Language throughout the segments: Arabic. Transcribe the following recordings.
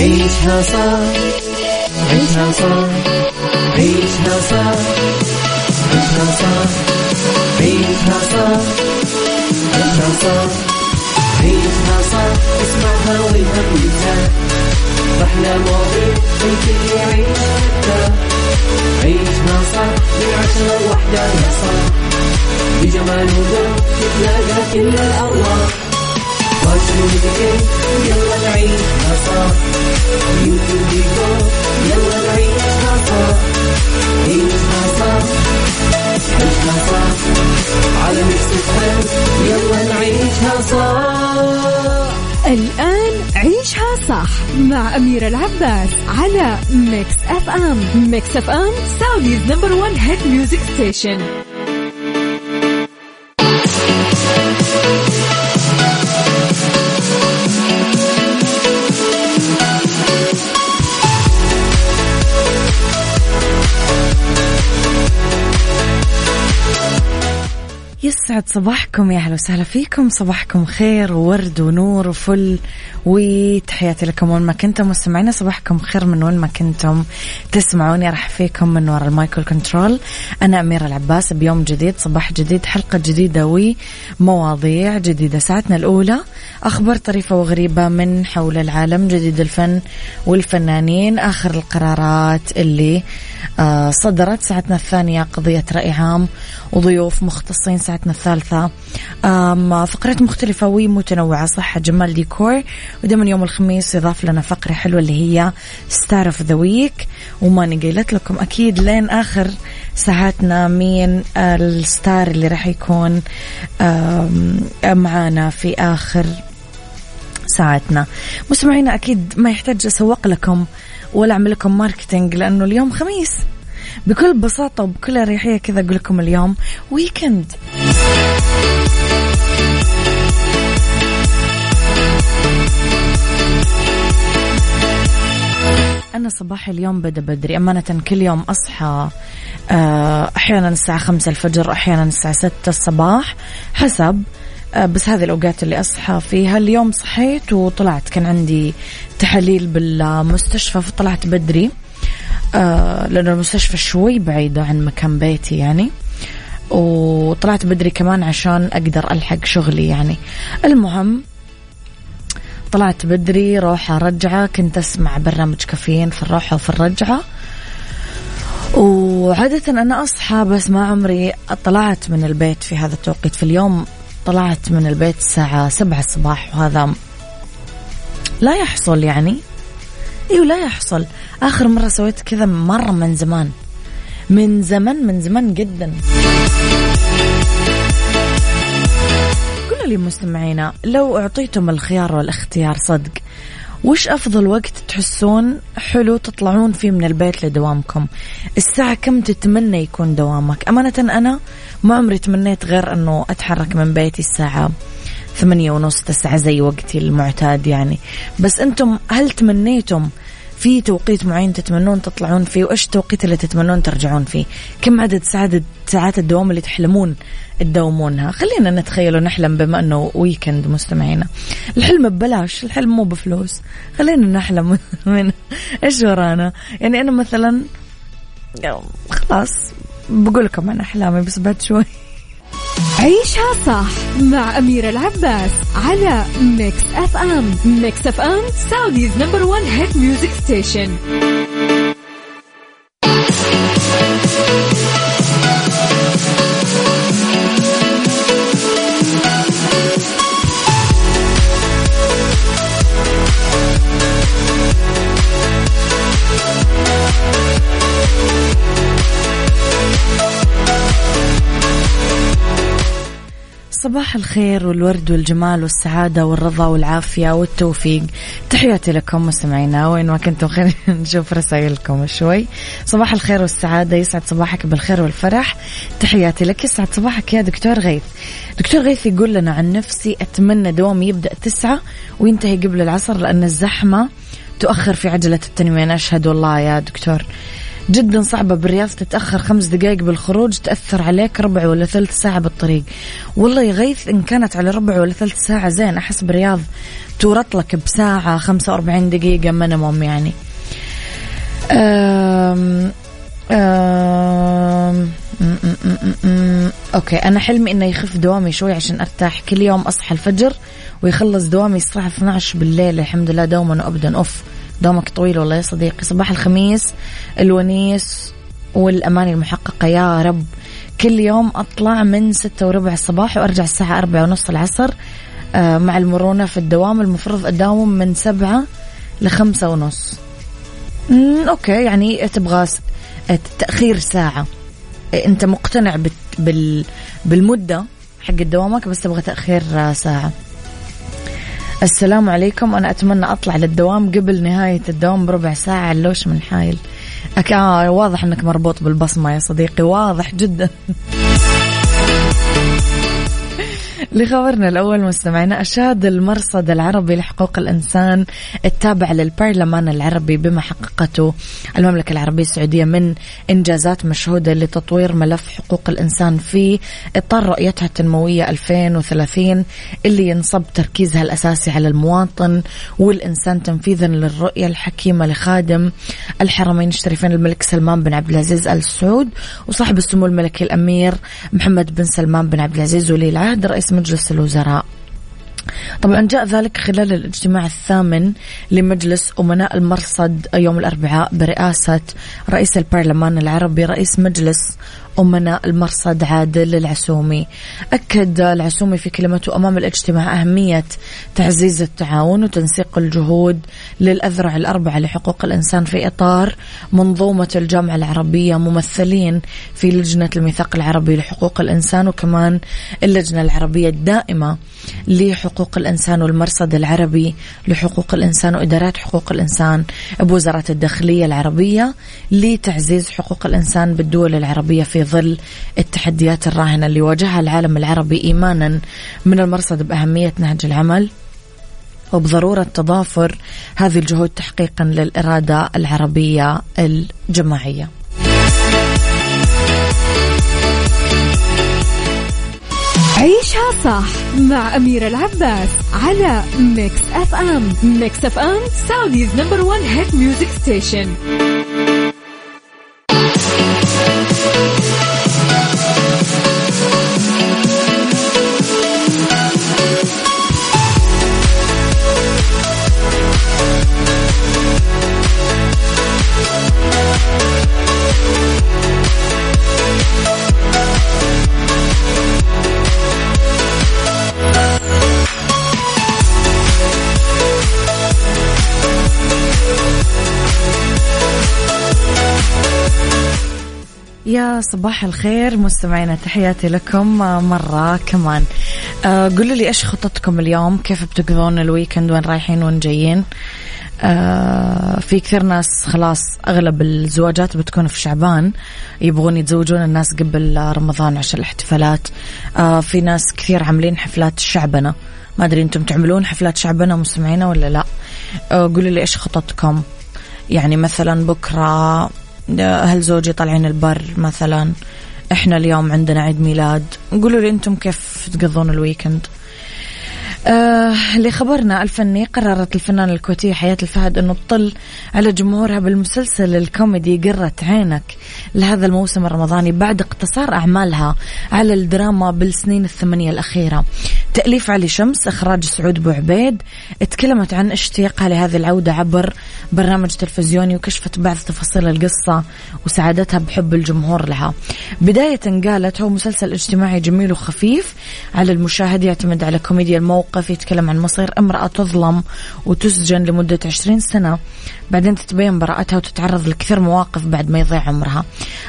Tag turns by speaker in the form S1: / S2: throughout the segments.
S1: عيشها صح. عيشها صح. عيشها صح. عيشها صح. عيشها صح. عيشها صح. عيشها صح. اسمعها والهم ينزاح أحلى مواضيع الكل يعيش عيشها صح. من عشرة لوحدة يا صاح بجمال وذوق تتلاقى كل الأرواح يلا نعيشها صح بيكون يلا نعيشها صح عيشها صح عيشها صح على ميكس
S2: الآن عيشها صح مع أميرة العباس على Mix FM Mix FM Saudi's number one hit music station
S3: يسعد صباحكم يا أهلا وسهلا فيكم. صباحكم خير وورد ونور وفل. وتحياتي لكم وين ما كنتم. مستمعينا صباحكم خير من وين ما كنتم. تسمعوني أرحب فيكم من وراء ال mic وال control أنا أميرة العباس. بيوم جديد صباح جديد حلقة جديدة ومواضيع جديدة. ساعتنا الأولى أخبار طريفة وغريبة من حول العالم جديد الفن والفنانين. آخر القرارات اللي آه، صدرت. ساعتنا الثانية قضية رأي عام وضيوف مختصين. ساعتنا الثالثة. فقرات مختلفة ومتنوعة. صحة جمال ديكور. ودائما يوم الخميس يضاف لنا فقرة حلوة اللي هي star of the week وماني قايلة لكم أكيد لين آخر ساعاتنا مين ال star اللي راح يكون معانا في آخر ساعتنا مستمعينا أكيد ما يحتاج أسوق لكم ولا أعمل لكم marketing لأنه اليوم خميس. بكل بساطة وبكل أريحية كذا أقول لكم اليوم weekend أنا صباحي اليوم بدأ بدري. أمانة كل يوم أصحى آه، أحيانا الساعة خمسة الفجر أحيانا الساعة ستة الصباح حسب آه، بس هذه الأوقات اللي أصحى فيها. اليوم صحيت وطلعت. كان عندي تحاليل بالمستشفى فطلعت بدري آه لأنه المستشفى شوي بعيدة عن مكان بيتي يعني. وطلعت بدري كمان عشان أقدر ألحق شغلي يعني. المهم طلعت بدري روحة رجعة كنت أسمع برنامج كافيين في الروحة وفي الرجعة. وعادة أنا أصحى بس ما عمري طلعت من البيت في هذا التوقيت. في اليوم طلعت من البيت الساعة سبعة الصباح وهذا لا يحصل يعني. إيوه لا يحصل. آخر مرة سويت كذا مرة من زمان. من زمان من زمان جدا. لي مستمعينا لو أعطيتم الخيار والاختيار صدق وش أفضل وقت تحسون حلو تطلعون فيه من البيت لدوامكم؟ الساعة كم تتمنى يكون دوامك؟ أمانة أنا ما عمري تمنيت غير أنه أتحرك من بيتي الساعة ثمانية ونص تسعة زي وقتي المعتاد يعني. بس أنتم هل تمنيتم في توقيت معين تتمنون تطلعون فيه وإيش التوقيت اللي تتمنون ترجعون فيه؟ كم عدد ساعات ساعات الدوام اللي تحلمون تداومونها؟ خلينا نتخيل ونحلم بما أنه ويكند مستمعينا. الحلم ببلاش الحلم مو بفلوس. خلينا نحلم من إيش ورانا. يعني أنا مثلا خلاص بقول لكم عن أحلامي بس بعد شوي.
S2: عيشها صح مع أميرة العباس على Mix FM Mix FM Saudi's number one hit music station
S3: صباح الخير والورد والجمال والسعادة والرضا والعافية والتوفيق. تحياتي لكم مستمعينا وين ما كنتم خلينا نشوف رسائلكم شوي. صباح الخير والسعادة يسعد صباحك بالخير والفرح. تحياتي لك يسعد صباحك يا دكتور غيث. دكتور غيث يقول لنا عن نفسي أتمنى دوامي يبدأ تسعة وينتهي قبل العصر لأن الزحمة تؤخر في عجلة التنوين أشهد والله يا دكتور. جدا صعبة بالرياض تتأخر خمس دقائق بالخروج تأثر عليك ربع ولا ثلث ساعة بالطريق. والله يغيث إن كانت على ربع ولا ثلث ساعة زين أحس بالرياض تورط لك بساعة خمسة وأربعين دقيقة minimum يعني. أم أم okay أنا حلمي إنه يخف دوامي شوي عشان أرتاح. كل يوم أصحى الفجر ويخلص دوامي الساعة 12 بالليل الحمد لله دوما وابدا. أوف. دوامك طويل والله يا صديقي. صباح الخميس الونيس والاماني المحققة يا رب. كل يوم أطلع من ستة وربع الصباح وأرجع الساعة أربعة ونص العصر آه، مع المرونة في الدوام. المفروض أداوم من سبعة لخمسة ونص. أوكي يعني تبغى تأخير ساعة. أنت مقتنع بال بالمدة حق دوامك بس تبغى تأخير ساعة. السلام عليكم. أنا أتمنى أطلع للدوام قبل نهاية الدوام بربع ساعة علوش من حايل. أك... آه واضح إنك مربوط بالبصمة يا صديقي واضح جدا. لخبرنا الأول مستمعينا أشاد المرصد العربي لحقوق الإنسان التابع للبرلمان العربي بما حققته المملكة العربية السعودية من إنجازات مشهودة لتطوير ملف حقوق الإنسان في إطار رؤيتها التنموية 2030 اللي ينصب تركيزها الأساسي على المواطن والإنسان تنفيذا للرؤية الحكيمة لخادم الحرمين الشريفين الملك سلمان بن عبد العزيز آل سعود وصاحب السمو الملكي الأمير محمد بن سلمان بن عبد العزيز ولي العهد رئيس مجلس الوزراء. طبعا جاء ذلك خلال الاجتماع الثامن لمجلس أمناء المرصد يوم الأربعاء برئاسة رئيس البرلمان العربي رئيس مجلس أمناء المرصد عادل العسومي. أكد العسومي في كلمته أمام الاجتماع أهمية تعزيز التعاون وتنسيق الجهود للأذرع الأربعة لحقوق الإنسان في إطار منظومة الجامعة العربية ممثلين في لجنة الميثاق العربي لحقوق الإنسان وكمان اللجنة العربية الدائمة لحقوق الإنسان والمرصد العربي لحقوق الإنسان وإدارات حقوق الإنسان بوزارة الداخلية العربية لتعزيز حقوق الإنسان بالدول العربية في ظل التحديات الراهنة اللي واجهها العالم العربي إيمانا من المرصد بأهمية نهج العمل وبضرورة تضافر هذه الجهود تحقيقا للإرادة العربية الجماعية.
S2: عيشها صح مع أميرة العباس على Mix FM Mix FM Saudi's number one hit music station
S3: يا صباح الخير مستمعينا تحياتي لكم مرة كمان. آه قولوا لي إيش خططكم اليوم؟ كيف بتقضون الويكند؟ وين رايحين؟ وين جايين؟ آه في كثير ناس خلاص أغلب الزواجات بتكون في شعبان يبغون يتزوجون الناس قبل رمضان عشان الاحتفالات. آه في ناس كثير عاملين حفلات شعبنة. ما أدري أنتم تعملون حفلات شعبنة مستمعينا ولا لا؟ آه قولوا لي إيش خططكم؟ يعني مثلا بكرة أهل زوجي طالعين البر مثلا؟ إحنا اليوم عندنا عيد ميلاد. قولوا لي أنتم كيف تقضون ال weekend؟ آه لخبرنا الفني قررت الفنانة الكويتية حياة الفهد أنه تطل على جمهورها بالمسلسل الكوميدي قرة عينك لهذا الموسم الرمضاني بعد اقتصار أعمالها على الدراما بالسنين الثمانية الأخيرة. تأليف علي شمس إخراج سعود بوعبيد تكلمت عن اشتياقها لهذه العودة عبر برنامج تلفزيوني وكشفت بعض تفاصيل القصة وسعادتها بحب الجمهور لها. بداية قالت هو مسلسل اجتماعي جميل وخفيف. على المشاهد يعتمد على كوميديا الموقف يتكلم عن مصير امرأة تظلم وتسجن لمدة عشرين سنة. بعدين تتبين براءتها وتتعرض لكثير مواقف بعد ما يضيع عمرها.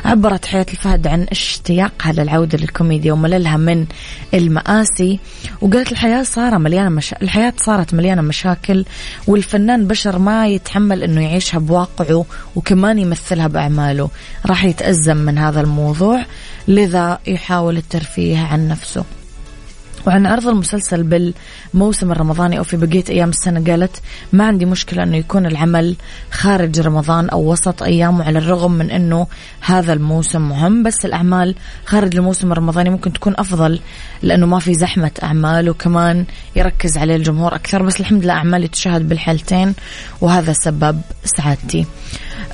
S3: عبرت حياة الفهد عن اشتياقها للعودة للكوميديا ومللها من المآسي. وقالت الحياة صار مليانة مشا... الحياة صارت مليانة مشاكل والفنان بشر ما يتحمل إنه يعيشها بواقعه وكمان يمثلها بأعماله. راح يتأزم من هذا الموضوع لذا يحاول الترفيه عن نفسه. وعن عرض المسلسل بالموسم الرمضاني أو في بقية أيام السنة قالت ما عندي مشكلة أنه يكون العمل خارج رمضان أو وسط أيامه على الرغم من أنه هذا الموسم مهم بس الأعمال خارج الموسم الرمضاني ممكن تكون أفضل لأنه ما في زحمة أعمال وكمان يركز عليه الجمهور أكثر بس الحمد لله أعمالي تشاهد بالحالتين وهذا سبب سعادتي.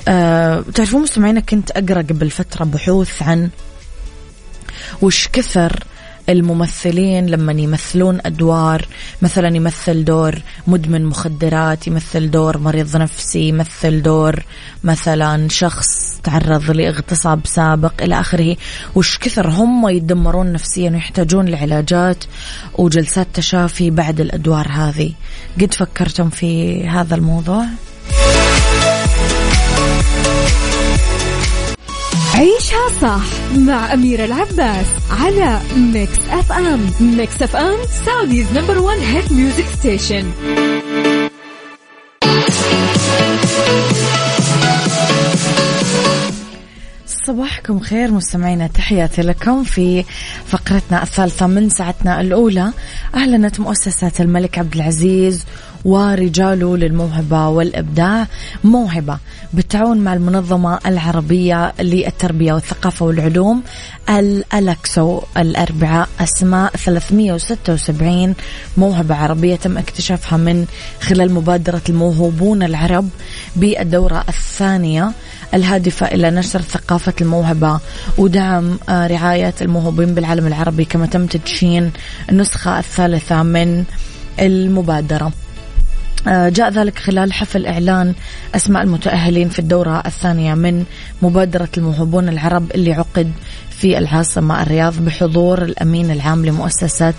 S3: أه تعرفون مستمعينا كنت أقرأ قبل فترة بحوث عن وش كثر الممثلين لما يمثلون أدوار مثلا يمثل دور مدمن مخدرات يمثل دور مريض نفسي يمثل دور مثلا شخص تعرض لاغتصاب سابق إلى آخره وش كثر هم يتدمرون نفسيا ويحتاجون لعلاجات وجلسات تشافي بعد الأدوار هذه قد فكرتم في هذا الموضوع؟
S2: عيشها صح مع أميرة العباس على Mix FM Mix FM Saudi's number one hit music station
S3: صباحكم خير مستمعينا تحياتي لكم في فقرتنا الثالثة من ساعتنا الأولى. أعلنت مؤسسة الملك عبد العزيز ورجاله للموهبة والإبداع موهبة بالتعاون مع المنظمة العربية للتربية والثقافة والعلوم الألكسو الأربعاء أسماء 376 موهبة عربية تم اكتشافها من خلال مبادرة الموهوبون العرب بالدورة الثانية الهادفة إلى نشر ثقافة الموهبة ودعم آه، رعاية الموهوبين بالعالم العربي كما تم تدشين النسخة الثالثة من المبادرة. جاء ذلك خلال حفل إعلان أسماء المتأهلين في الدورة الثانية من مبادرة الموهوبون العرب اللي عقد في العاصمة الرياض بحضور الأمين العام لمؤسسة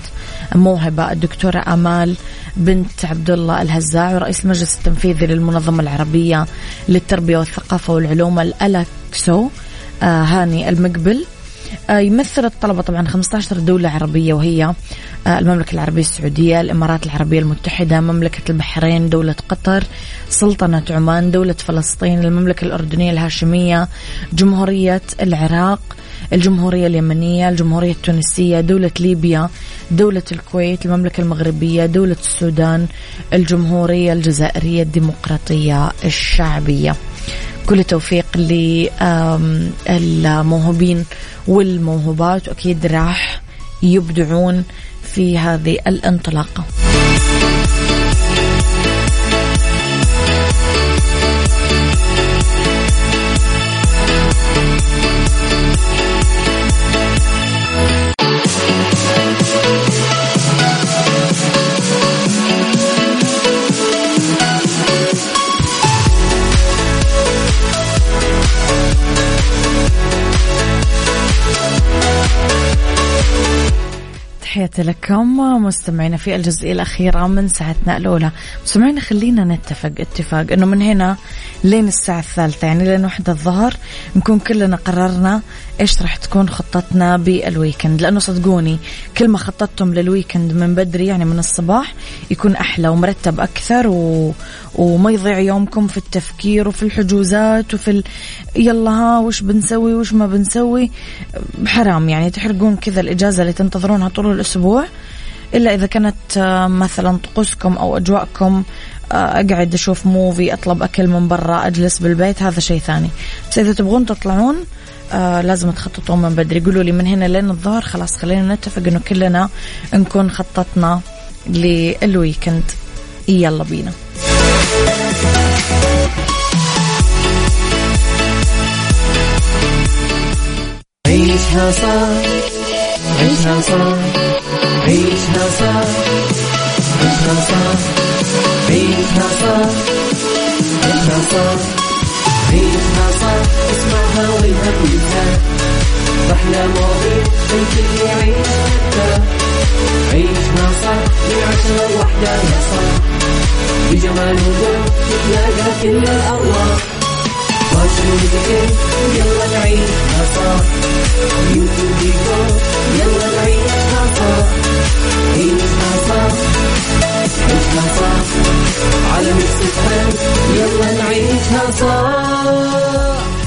S3: موهبة الدكتورة آمال بنت عبد الله الهزاع ورئيس المجلس التنفيذي للمنظمة العربية للتربية والثقافة والعلوم الألكسو آه هاني المقبل. آه، يمثل الطلبة طبعا 15 دولة عربية وهي آه، المملكة العربية السعودية الإمارات العربية المتحدة مملكة البحرين دولة قطر سلطنة عمان دولة فلسطين المملكة الأردنية الهاشمية جمهورية العراق الجمهورية اليمنية الجمهورية التونسية دولة ليبيا دولة الكويت المملكة المغربية دولة السودان الجمهورية الجزائرية الديمقراطية الشعبية. كل التوفيق للموهوبين والموهوبات وأكيد راح يبدعون في هذه الانطلاقة. تحياتي لكم مستمعينا في الجزئية الأخيرة من ساعتنا الأولى. مستمعينا خلينا نتفق اتفاق أنه من هنا لين الساعة الثالثة يعني لين وحدة الظهر نكون كلنا قررنا إيش راح تكون خطتنا بال weekend لأنه صدقوني كل ما خططتم لل weekend من بدري يعني من الصباح يكون أحلى ومرتب أكثر و... وما يضيع يومكم في التفكير وفي الحجوزات وفي ال... يلا ها وش بنسوي وش ما بنسوي؟ حرام يعني تحرقون كذا الإجازة اللي تنتظرونها طول الأسبوع. إلا إذا كانت آه، مثلا طقوسكم أو أجواءكم آه، أقعد أشوف movie أطلب أكل من برا أجلس بالبيت هذا شيء ثاني. بس إذا تبغون تطلعون آه لازم تخططون من بدري. قولوا لي من هنا لين الظهر خلاص خلينا نتفق إنه كلنا نكون خططنا لل weekend يلا بينا.
S1: عيشها عيشها عيشها صح عيشها صح عيشها صح عيشها صح عيشها صح اسمعها والهم ينزاح أحلى مواضيع الكل يعيش عيشها صح من عشرة لوحدة يا صاح بجمال وذوق تتلاقى كل الأرواح يلا نعيشها صح يلا نعيشها صح عيشها صح عيشها صح على يلا نعيشها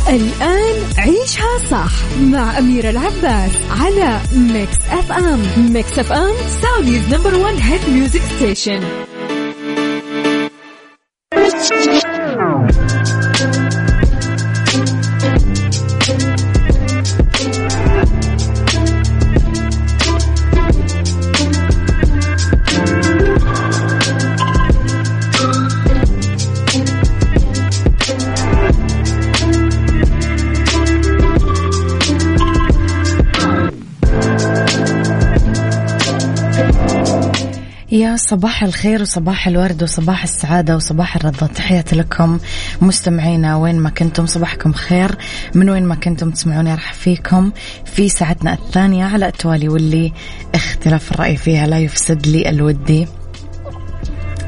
S2: الآن عيشها صح مع أميرة العباس على Mix FM Mix FM Saudi's number one hit music station
S3: يا صباح الخير وصباح الورد وصباح السعادة وصباح الرضا. تحياتي لكم مستمعينا وين ما كنتم صباحكم خير. من وين ما كنتم تسمعوني راح فيكم في ساعتنا الثانية على التوالي واللي اختلاف الرأي فيها لا يفسد لي الودي.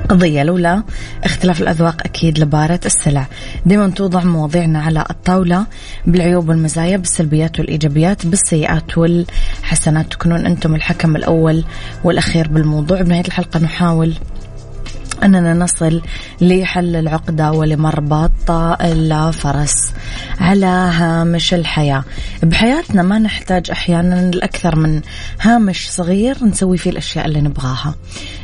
S3: قضية لولا اختلاف الأذواق أكيد لبارة السلع. دائما توضع مواضيعنا على الطاولة بالعيوب والمزايا بالسلبيات والإيجابيات بالسيئات والحسنات. تكونون أنتم الحكم الأول والأخير بالموضوع. بنهاية الحلقة نحاول أننا نصل لحل العقدة ولمربط الفرس على هامش الحياة. بحياتنا ما نحتاج أحيانا لأكثر من هامش صغير نسوي فيه الأشياء اللي نبغاها.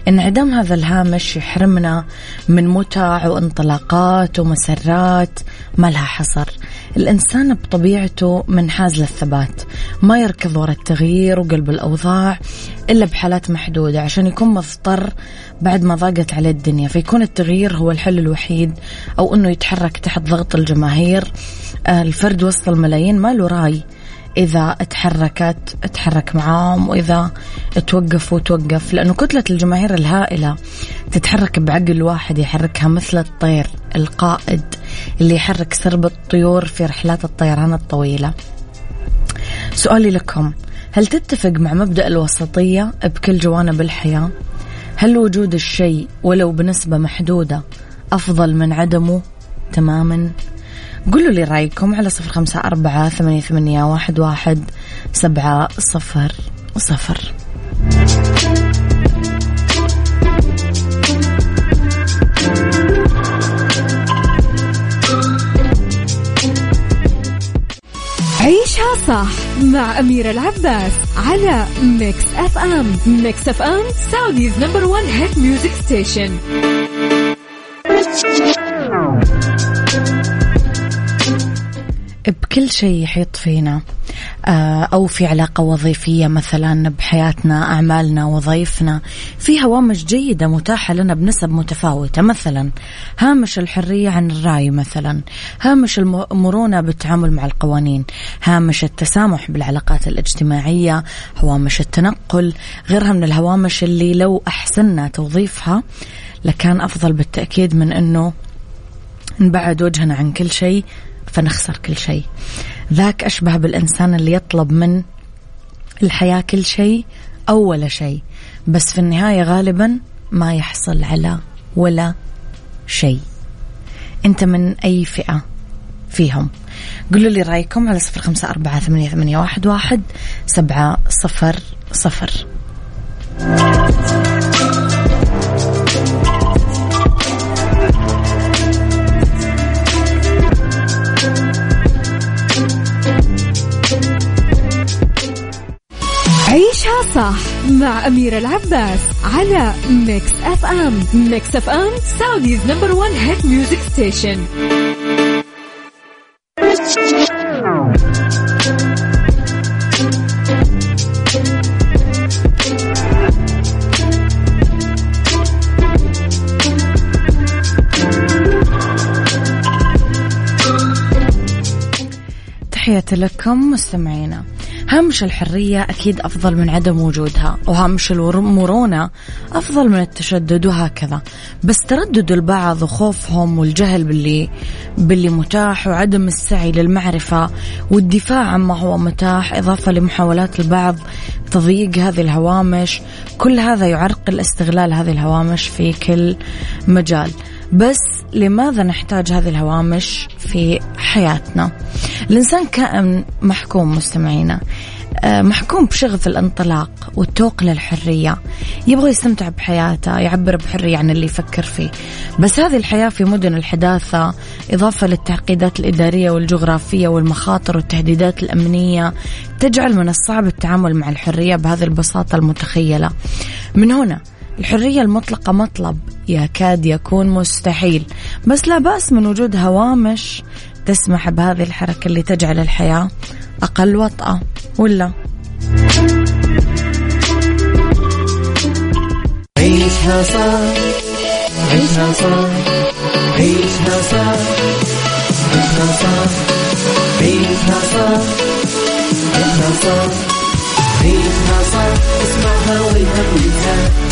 S3: انعدام هذا الهامش يحرمنا من متع وانطلاقات ومسرات ما لها حصر. الإنسان بطبيعته منحاز للثبات ما يركض وراء التغيير وقلب الأوضاع إلا بحالات محدودة عشان يكون مضطر بعد ما ضاقت عليه الدنيا فيكون التغيير هو الحل الوحيد أو أنه يتحرك تحت ضغط الجماهير. آه، الفرد وسط الملايين ما له راي إذا تحركت تحرك معاهم وإذا توقف وتوقف لأنه كتلة الجماهير الهائلة تتحرك بعقل واحد يحركها مثل الطير القائد اللي يحرك سرب الطيور في رحلات الطيران الطويلة سؤالي لكم هل تتفق مع مبدأ الوسطية بكل جوانب الحياة؟ هل وجود الشيء ولو بنسبة محدودة أفضل من عدمه تماما؟ قولوا لي رأيكم على صفر خمسة أربعة ثمانية, ثمانية واحد, واحد سبعة صفر صفر.
S2: عيشها صح مع أميرة العباس على Mix FM Mix FM Saudi's number one hit music station
S3: بكل شيء يحيط فينا. آه، أو في علاقة وظيفية مثلا بحياتنا أعمالنا وظايفنا. في هوامش جيدة متاحة لنا بنسب متفاوتة. مثلا هامش الحرية عن الرأي مثلا. هامش المرونة بالتعامل مع القوانين. هامش التسامح بالعلاقات الاجتماعية. هوامش التنقل. غيرها من الهوامش اللي لو أحسننا توظيفها لكان أفضل بالتأكيد من أنه نبعد وجهنا عن كل شيء فنخسر كل شيء. ذاك أشبه بالإنسان اللي يطلب من الحياة كل شيء أو ولا شيء. بس في النهاية غالبا ما يحصل على ولا شيء. أنت من أي فئة فيهم؟ قولوا لي رأيكم على صفر خمسة أربعة ثمانية, ثمانية واحد, واحد سبعة صفر صفر.
S2: صح مع أميرة العباس على Mix FM Mix FM Saudi's number one hit music station
S3: تحياتي لكم مستمعينا. هامش الحرية أكيد أفضل من عدم وجودها وهامش المرونة أفضل من التشدد وهكذا. بس تردد البعض وخوفهم والجهل باللي باللي متاح وعدم السعي للمعرفة والدفاع عما هو متاح إضافة لمحاولات البعض تضييق هذه الهوامش. كل هذا يعرقل استغلال هذه الهوامش في كل مجال. بس لماذا نحتاج هذه الهوامش في حياتنا؟ الإنسان كائن محكوم مستمعينا آه، محكوم بشغف الانطلاق والتوق للحرية. يبغى يستمتع بحياته يعبر بحرية عن اللي يفكر فيه. بس هذه الحياة في مدن الحداثة إضافة للتعقيدات الإدارية والجغرافية والمخاطر والتهديدات الأمنية تجعل من الصعب التعامل مع الحرية بهذه البساطة المتخيلة. من هنا الحرية المطلقة مطلب. يكاد يكون مستحيل. بس لا بأس من وجود هوامش تسمح بهذه الحركة اللي تجعل الحياة أقل وطأة ولا؟
S1: عيشها صح. عيشها صح. عيشها صح. عيشها صح. عيشها صح. عيشها صح. عيشها صح. اسمعها والهم ينزاح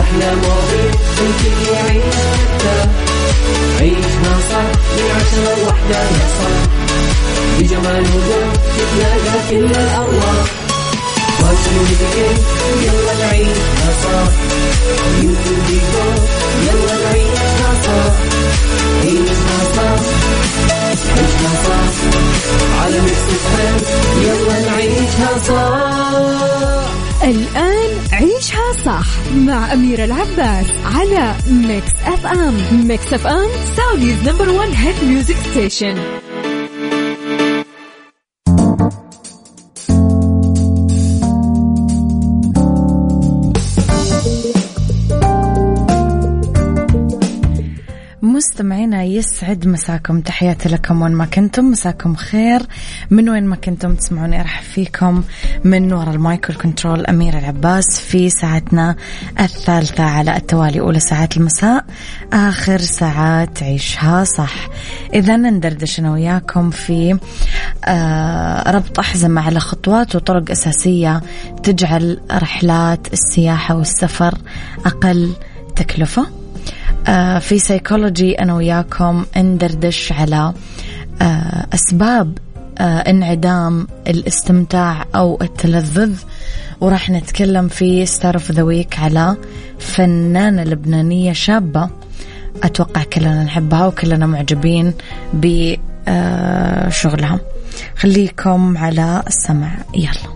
S1: أحلى مواضيع الكل يعيش حتى عيشها صح من عشرة لوحدة صاح بجمال وذوق تتلاقى كل الأرواح. واشرب يلا نعيشها صح يوتيوب يقول يلا نعيشها صح عيشها صح عيشها صح. على Mix يلا نعيشها صح
S2: الآن عيشها صح مع أميرة العباس على Mix FM Mix FM Saudi's number one hit music station
S3: مستمعينا يسعد مساكم. تحياتي لكم وين ما كنتم. مساكم خير. من وين ما كنتم تسمعوني أرحب فيكم من وراء المايكل كنترول أميرة العباس في ساعتنا الثالثة على التوالي أولى ساعات المساء. آخر ساعات عيشها صح. إذا ندردش أنا وياكم في آه ربط أحزمة على خطوات وطرق أساسية تجعل رحلات السياحة والسفر أقل تكلفة. آه، في سيكولوجي أنا وياكم ندردش على آه، أسباب آه، انعدام الاستمتاع أو التلذذ. وراح نتكلم في star of the week على فنانة لبنانية شابة. أتوقع كلنا نحبها وكلنا معجبين بشغلها خليكم على السمع. يلا.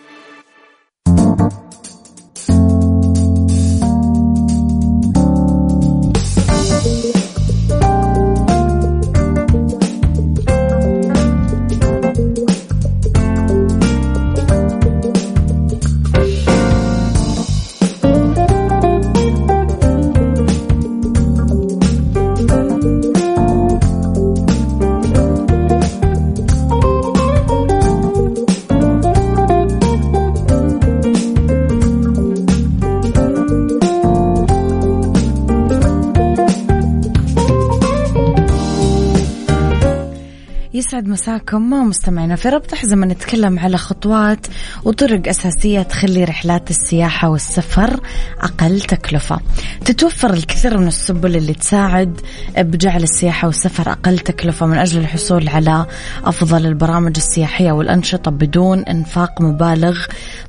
S2: يسعد مساكم ما مستمعنا في ربط حزمة نتكلم على خطوات وطرق أساسية تخلي رحلات السياحة والسفر أقل تكلفة. تتوفر الكثير من السبل اللي تساعد بجعل السياحة والسفر أقل تكلفة من أجل الحصول على أفضل البرامج السياحية والأنشطة بدون إنفاق مبالغ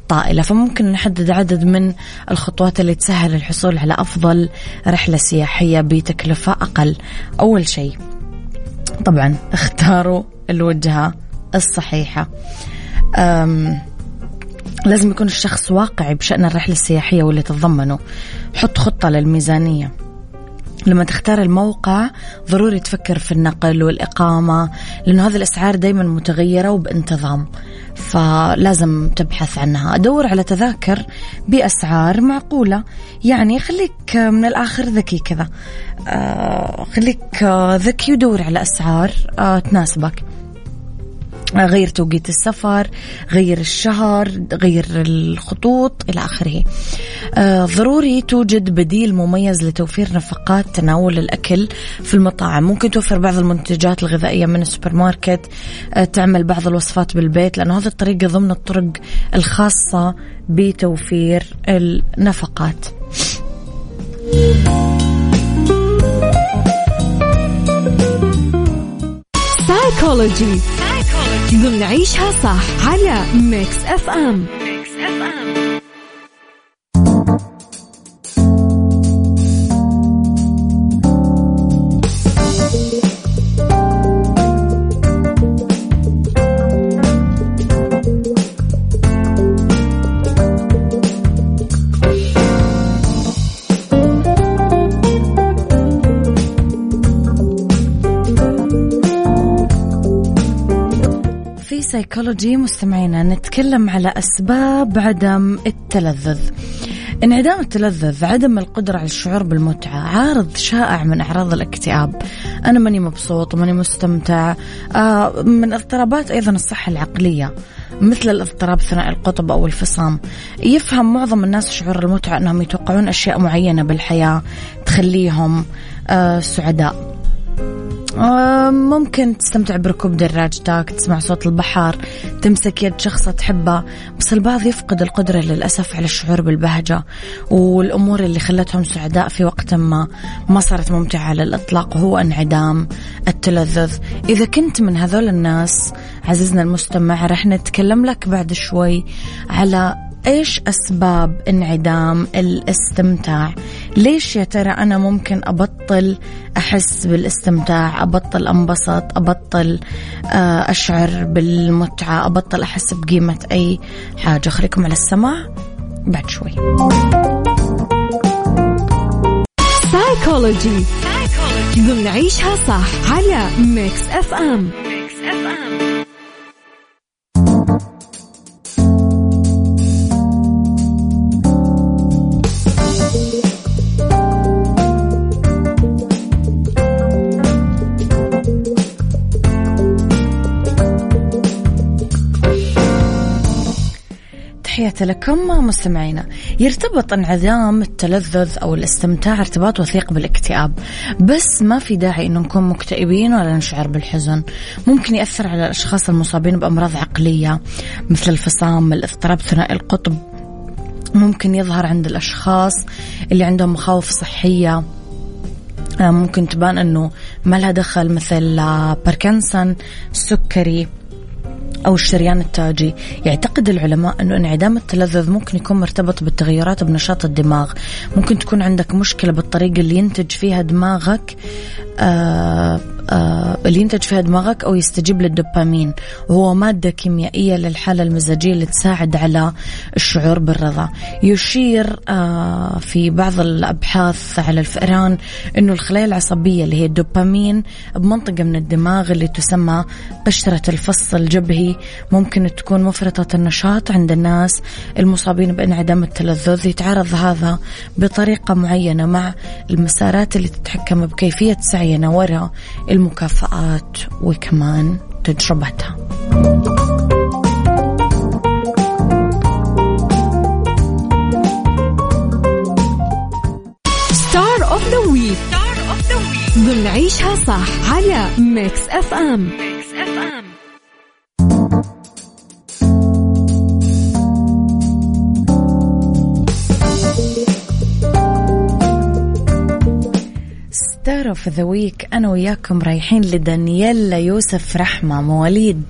S2: طائلة. فممكن نحدد عدد من الخطوات اللي تسهل الحصول على أفضل رحلة سياحية بتكلفة أقل. أول شيء طبعا اختاروا الوجهة الصحيحة. لازم يكون الشخص واقعي بشأن الرحلة السياحية واللي تتضمنه. حط خطة للميزانية. لما تختار الموقع ضروري تفكر في النقل والإقامة لأنه هذه الأسعار دايما متغيرة وبانتظام فلازم تبحث عنها. أدور على تذاكر بأسعار معقولة. يعني خليك من الآخر ذكي كذا. آه خليك ذكي ودور على أسعار آه تناسبك. غير توقيت السفر غير الشهر غير الخطوط إلى آخره. آه ضروري توجد بديل مميز لتوفير نفقات تناول الأكل في المطاعم. ممكن توفر بعض المنتجات الغذائية من السوبر ماركت. آه تعمل بعض الوصفات بالبيت لأنه هذه الطريقة ضمن الطرق الخاصة بتوفير النفقات. سايكولوجي
S1: ضمن عيشها صح على Mix FM Mix FM
S3: سايكولوجي مستمعينا نتكلم على أسباب عدم التلذذ. انعدام التلذذ عدم القدرة على الشعور بالمتعة عارض شائع من أعراض الاكتئاب. أنا ماني مبسوط وماني مستمتع. آه من اضطرابات أيضا الصحة العقلية مثل الاضطراب ثنائي القطب أو الفصام. يفهم معظم الناس شعور المتعة أنهم يتوقعون أشياء معينة بالحياة تخليهم آه سعداء. ممكن تستمتع بركوب دراجتك تسمع صوت البحر تمسك يد شخص تحبه بس البعض يفقد القدرة للأسف على الشعور بالبهجة والأمور اللي خلتهم سعداء في وقت ما ما صارت ممتعة على الإطلاق وهو انعدام التلذذ. إذا كنت من هذول الناس عزيزنا المستمع رح نتكلم لك بعد شوي على إيش أسباب انعدام الاستمتاع؟ ليش يا ترى أنا ممكن أبطل أحس بالاستمتاع أبطل أنبسط أبطل آه، أشعر بالمتعة أبطل أحس بقيمة أي حاجة؟ خليكم على السماع بعد شوي.
S1: سايكولوجي ضمن عيشها صح على Mix FM Mix FM
S3: تحياتي لكم مستمعينا. يرتبط انعدام التلذذ أو الاستمتاع ارتباط وثيق بالاكتئاب بس ما في داعي أنه نكون مكتئبين ولا نشعر بالحزن. ممكن يأثر على الأشخاص المصابين بأمراض عقلية مثل الفصام الاضطراب ثنائي القطب. ممكن يظهر عند الأشخاص اللي عندهم مخاوف صحية. آه، ممكن تبان أنه ما لها دخل مثل باركنسون السكري أو الشريان التاجي. يعتقد العلماء أنه انعدام التلذذ ممكن يكون مرتبط بالتغيرات بنشاط الدماغ. ممكن تكون عندك مشكلة بالطريقة اللي ينتج فيها دماغك آه اللي ينتج فيها دماغك أو يستجيب للدوبامين. وهو مادة كيميائية للحالة المزاجية اللي تساعد على الشعور بالرضا. يشير آه في بعض الأبحاث على الفئران أنه الخلايا العصبية اللي هي الدوبامين بمنطقة من الدماغ اللي تسمى قشرة الفص الجبهي ممكن تكون مفرطة النشاط عند الناس المصابين بانعدام التلذذ. يتعارض هذا بطريقة معينة مع المسارات اللي تتحكم بكيفية سعينا وراء المكافآت وكمان تجربتها.
S1: star of the week star of the week ضمن عيشها صح على Mix FM Mix FM star
S3: of the week أنا وياكم رايحين لدانييلا يوسف رحمة مواليد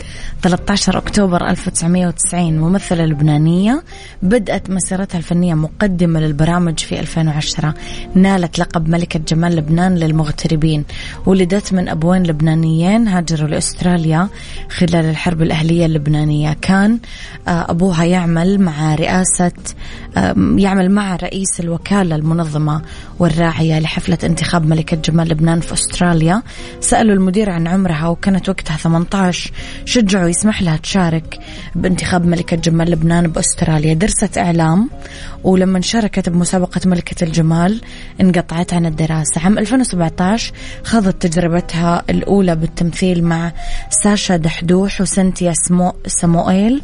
S3: 13 أكتوبر 1990 ممثلة لبنانية. بدأت مسيرتها الفنية مقدمة للبرامج في 2010 نالت لقب ملكة جمال لبنان للمغتربين. ولدت من أبوين لبنانيين هاجروا لأستراليا خلال الحرب الأهلية اللبنانية. كان آه، أبوها يعمل مع رئاسة آه، يعمل مع رئيس الوكالة المنظمة والراعية لحفلة انتخاب ملكة جمال لبنان في أستراليا. سألوا المدير عن عمرها وكانت وقتها 18 شجعوا يسمح لها تشارك بانتخاب ملكة جمال لبنان بأستراليا. درست إعلام ولما شاركت بمسابقة ملكة الجمال انقطعت عن الدراسة. عام 2017 خاضت تجربتها الأولى بالتمثيل مع ساشا دحدوح وسنتيا سمو سموئيل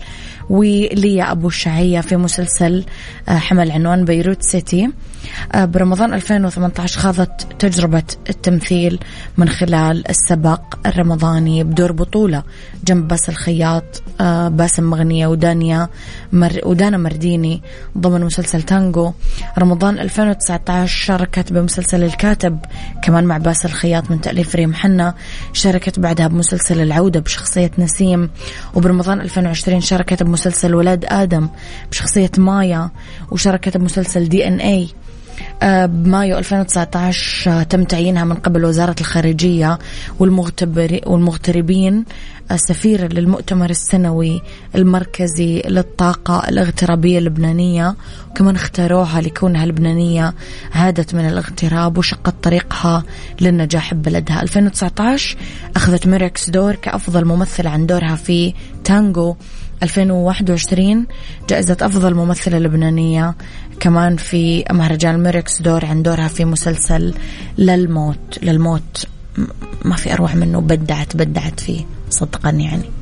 S3: وليا أبو شعية في مسلسل آه، حمل عنوان بيروت سيتي. برمضان 2018 خاضت تجربة التمثيل من خلال السبق الرمضاني بدور بطولة جنب باسل الخياط آه، باسم مغنية ودانيا مر ودانا مرديني ضمن مسلسل تانجو. رمضان 2019 شاركت بمسلسل الكاتب كمان مع باسل الخياط من تأليف ريم حنا. شاركت بعدها بمسلسل العودة بشخصية نسيم. وبرمضان 2020 شاركت بمسلسل ولاد آدم بشخصية مايا. وشاركت بمسلسل DNA آه، بمايو 2019 آه، تم تعيينها من قبل وزارة الخارجية والمغتربين آه، سفيرة للمؤتمر السنوي المركزي للطاقة الاغترابية اللبنانية وكمان اختاروها لكونها لبنانية عادت من الاغتراب وشقت طريقها للنجاح ببلدها. 2019 أخذت ميركس دور كأفضل ممثلة عن دورها في تانجو. 2021 جائزة أفضل ممثلة لبنانية كمان في مهرجان ميركس دور عن دورها في مسلسل للموت للموت ما في أروع منه بدعت بدعت فيه صدقا يعني.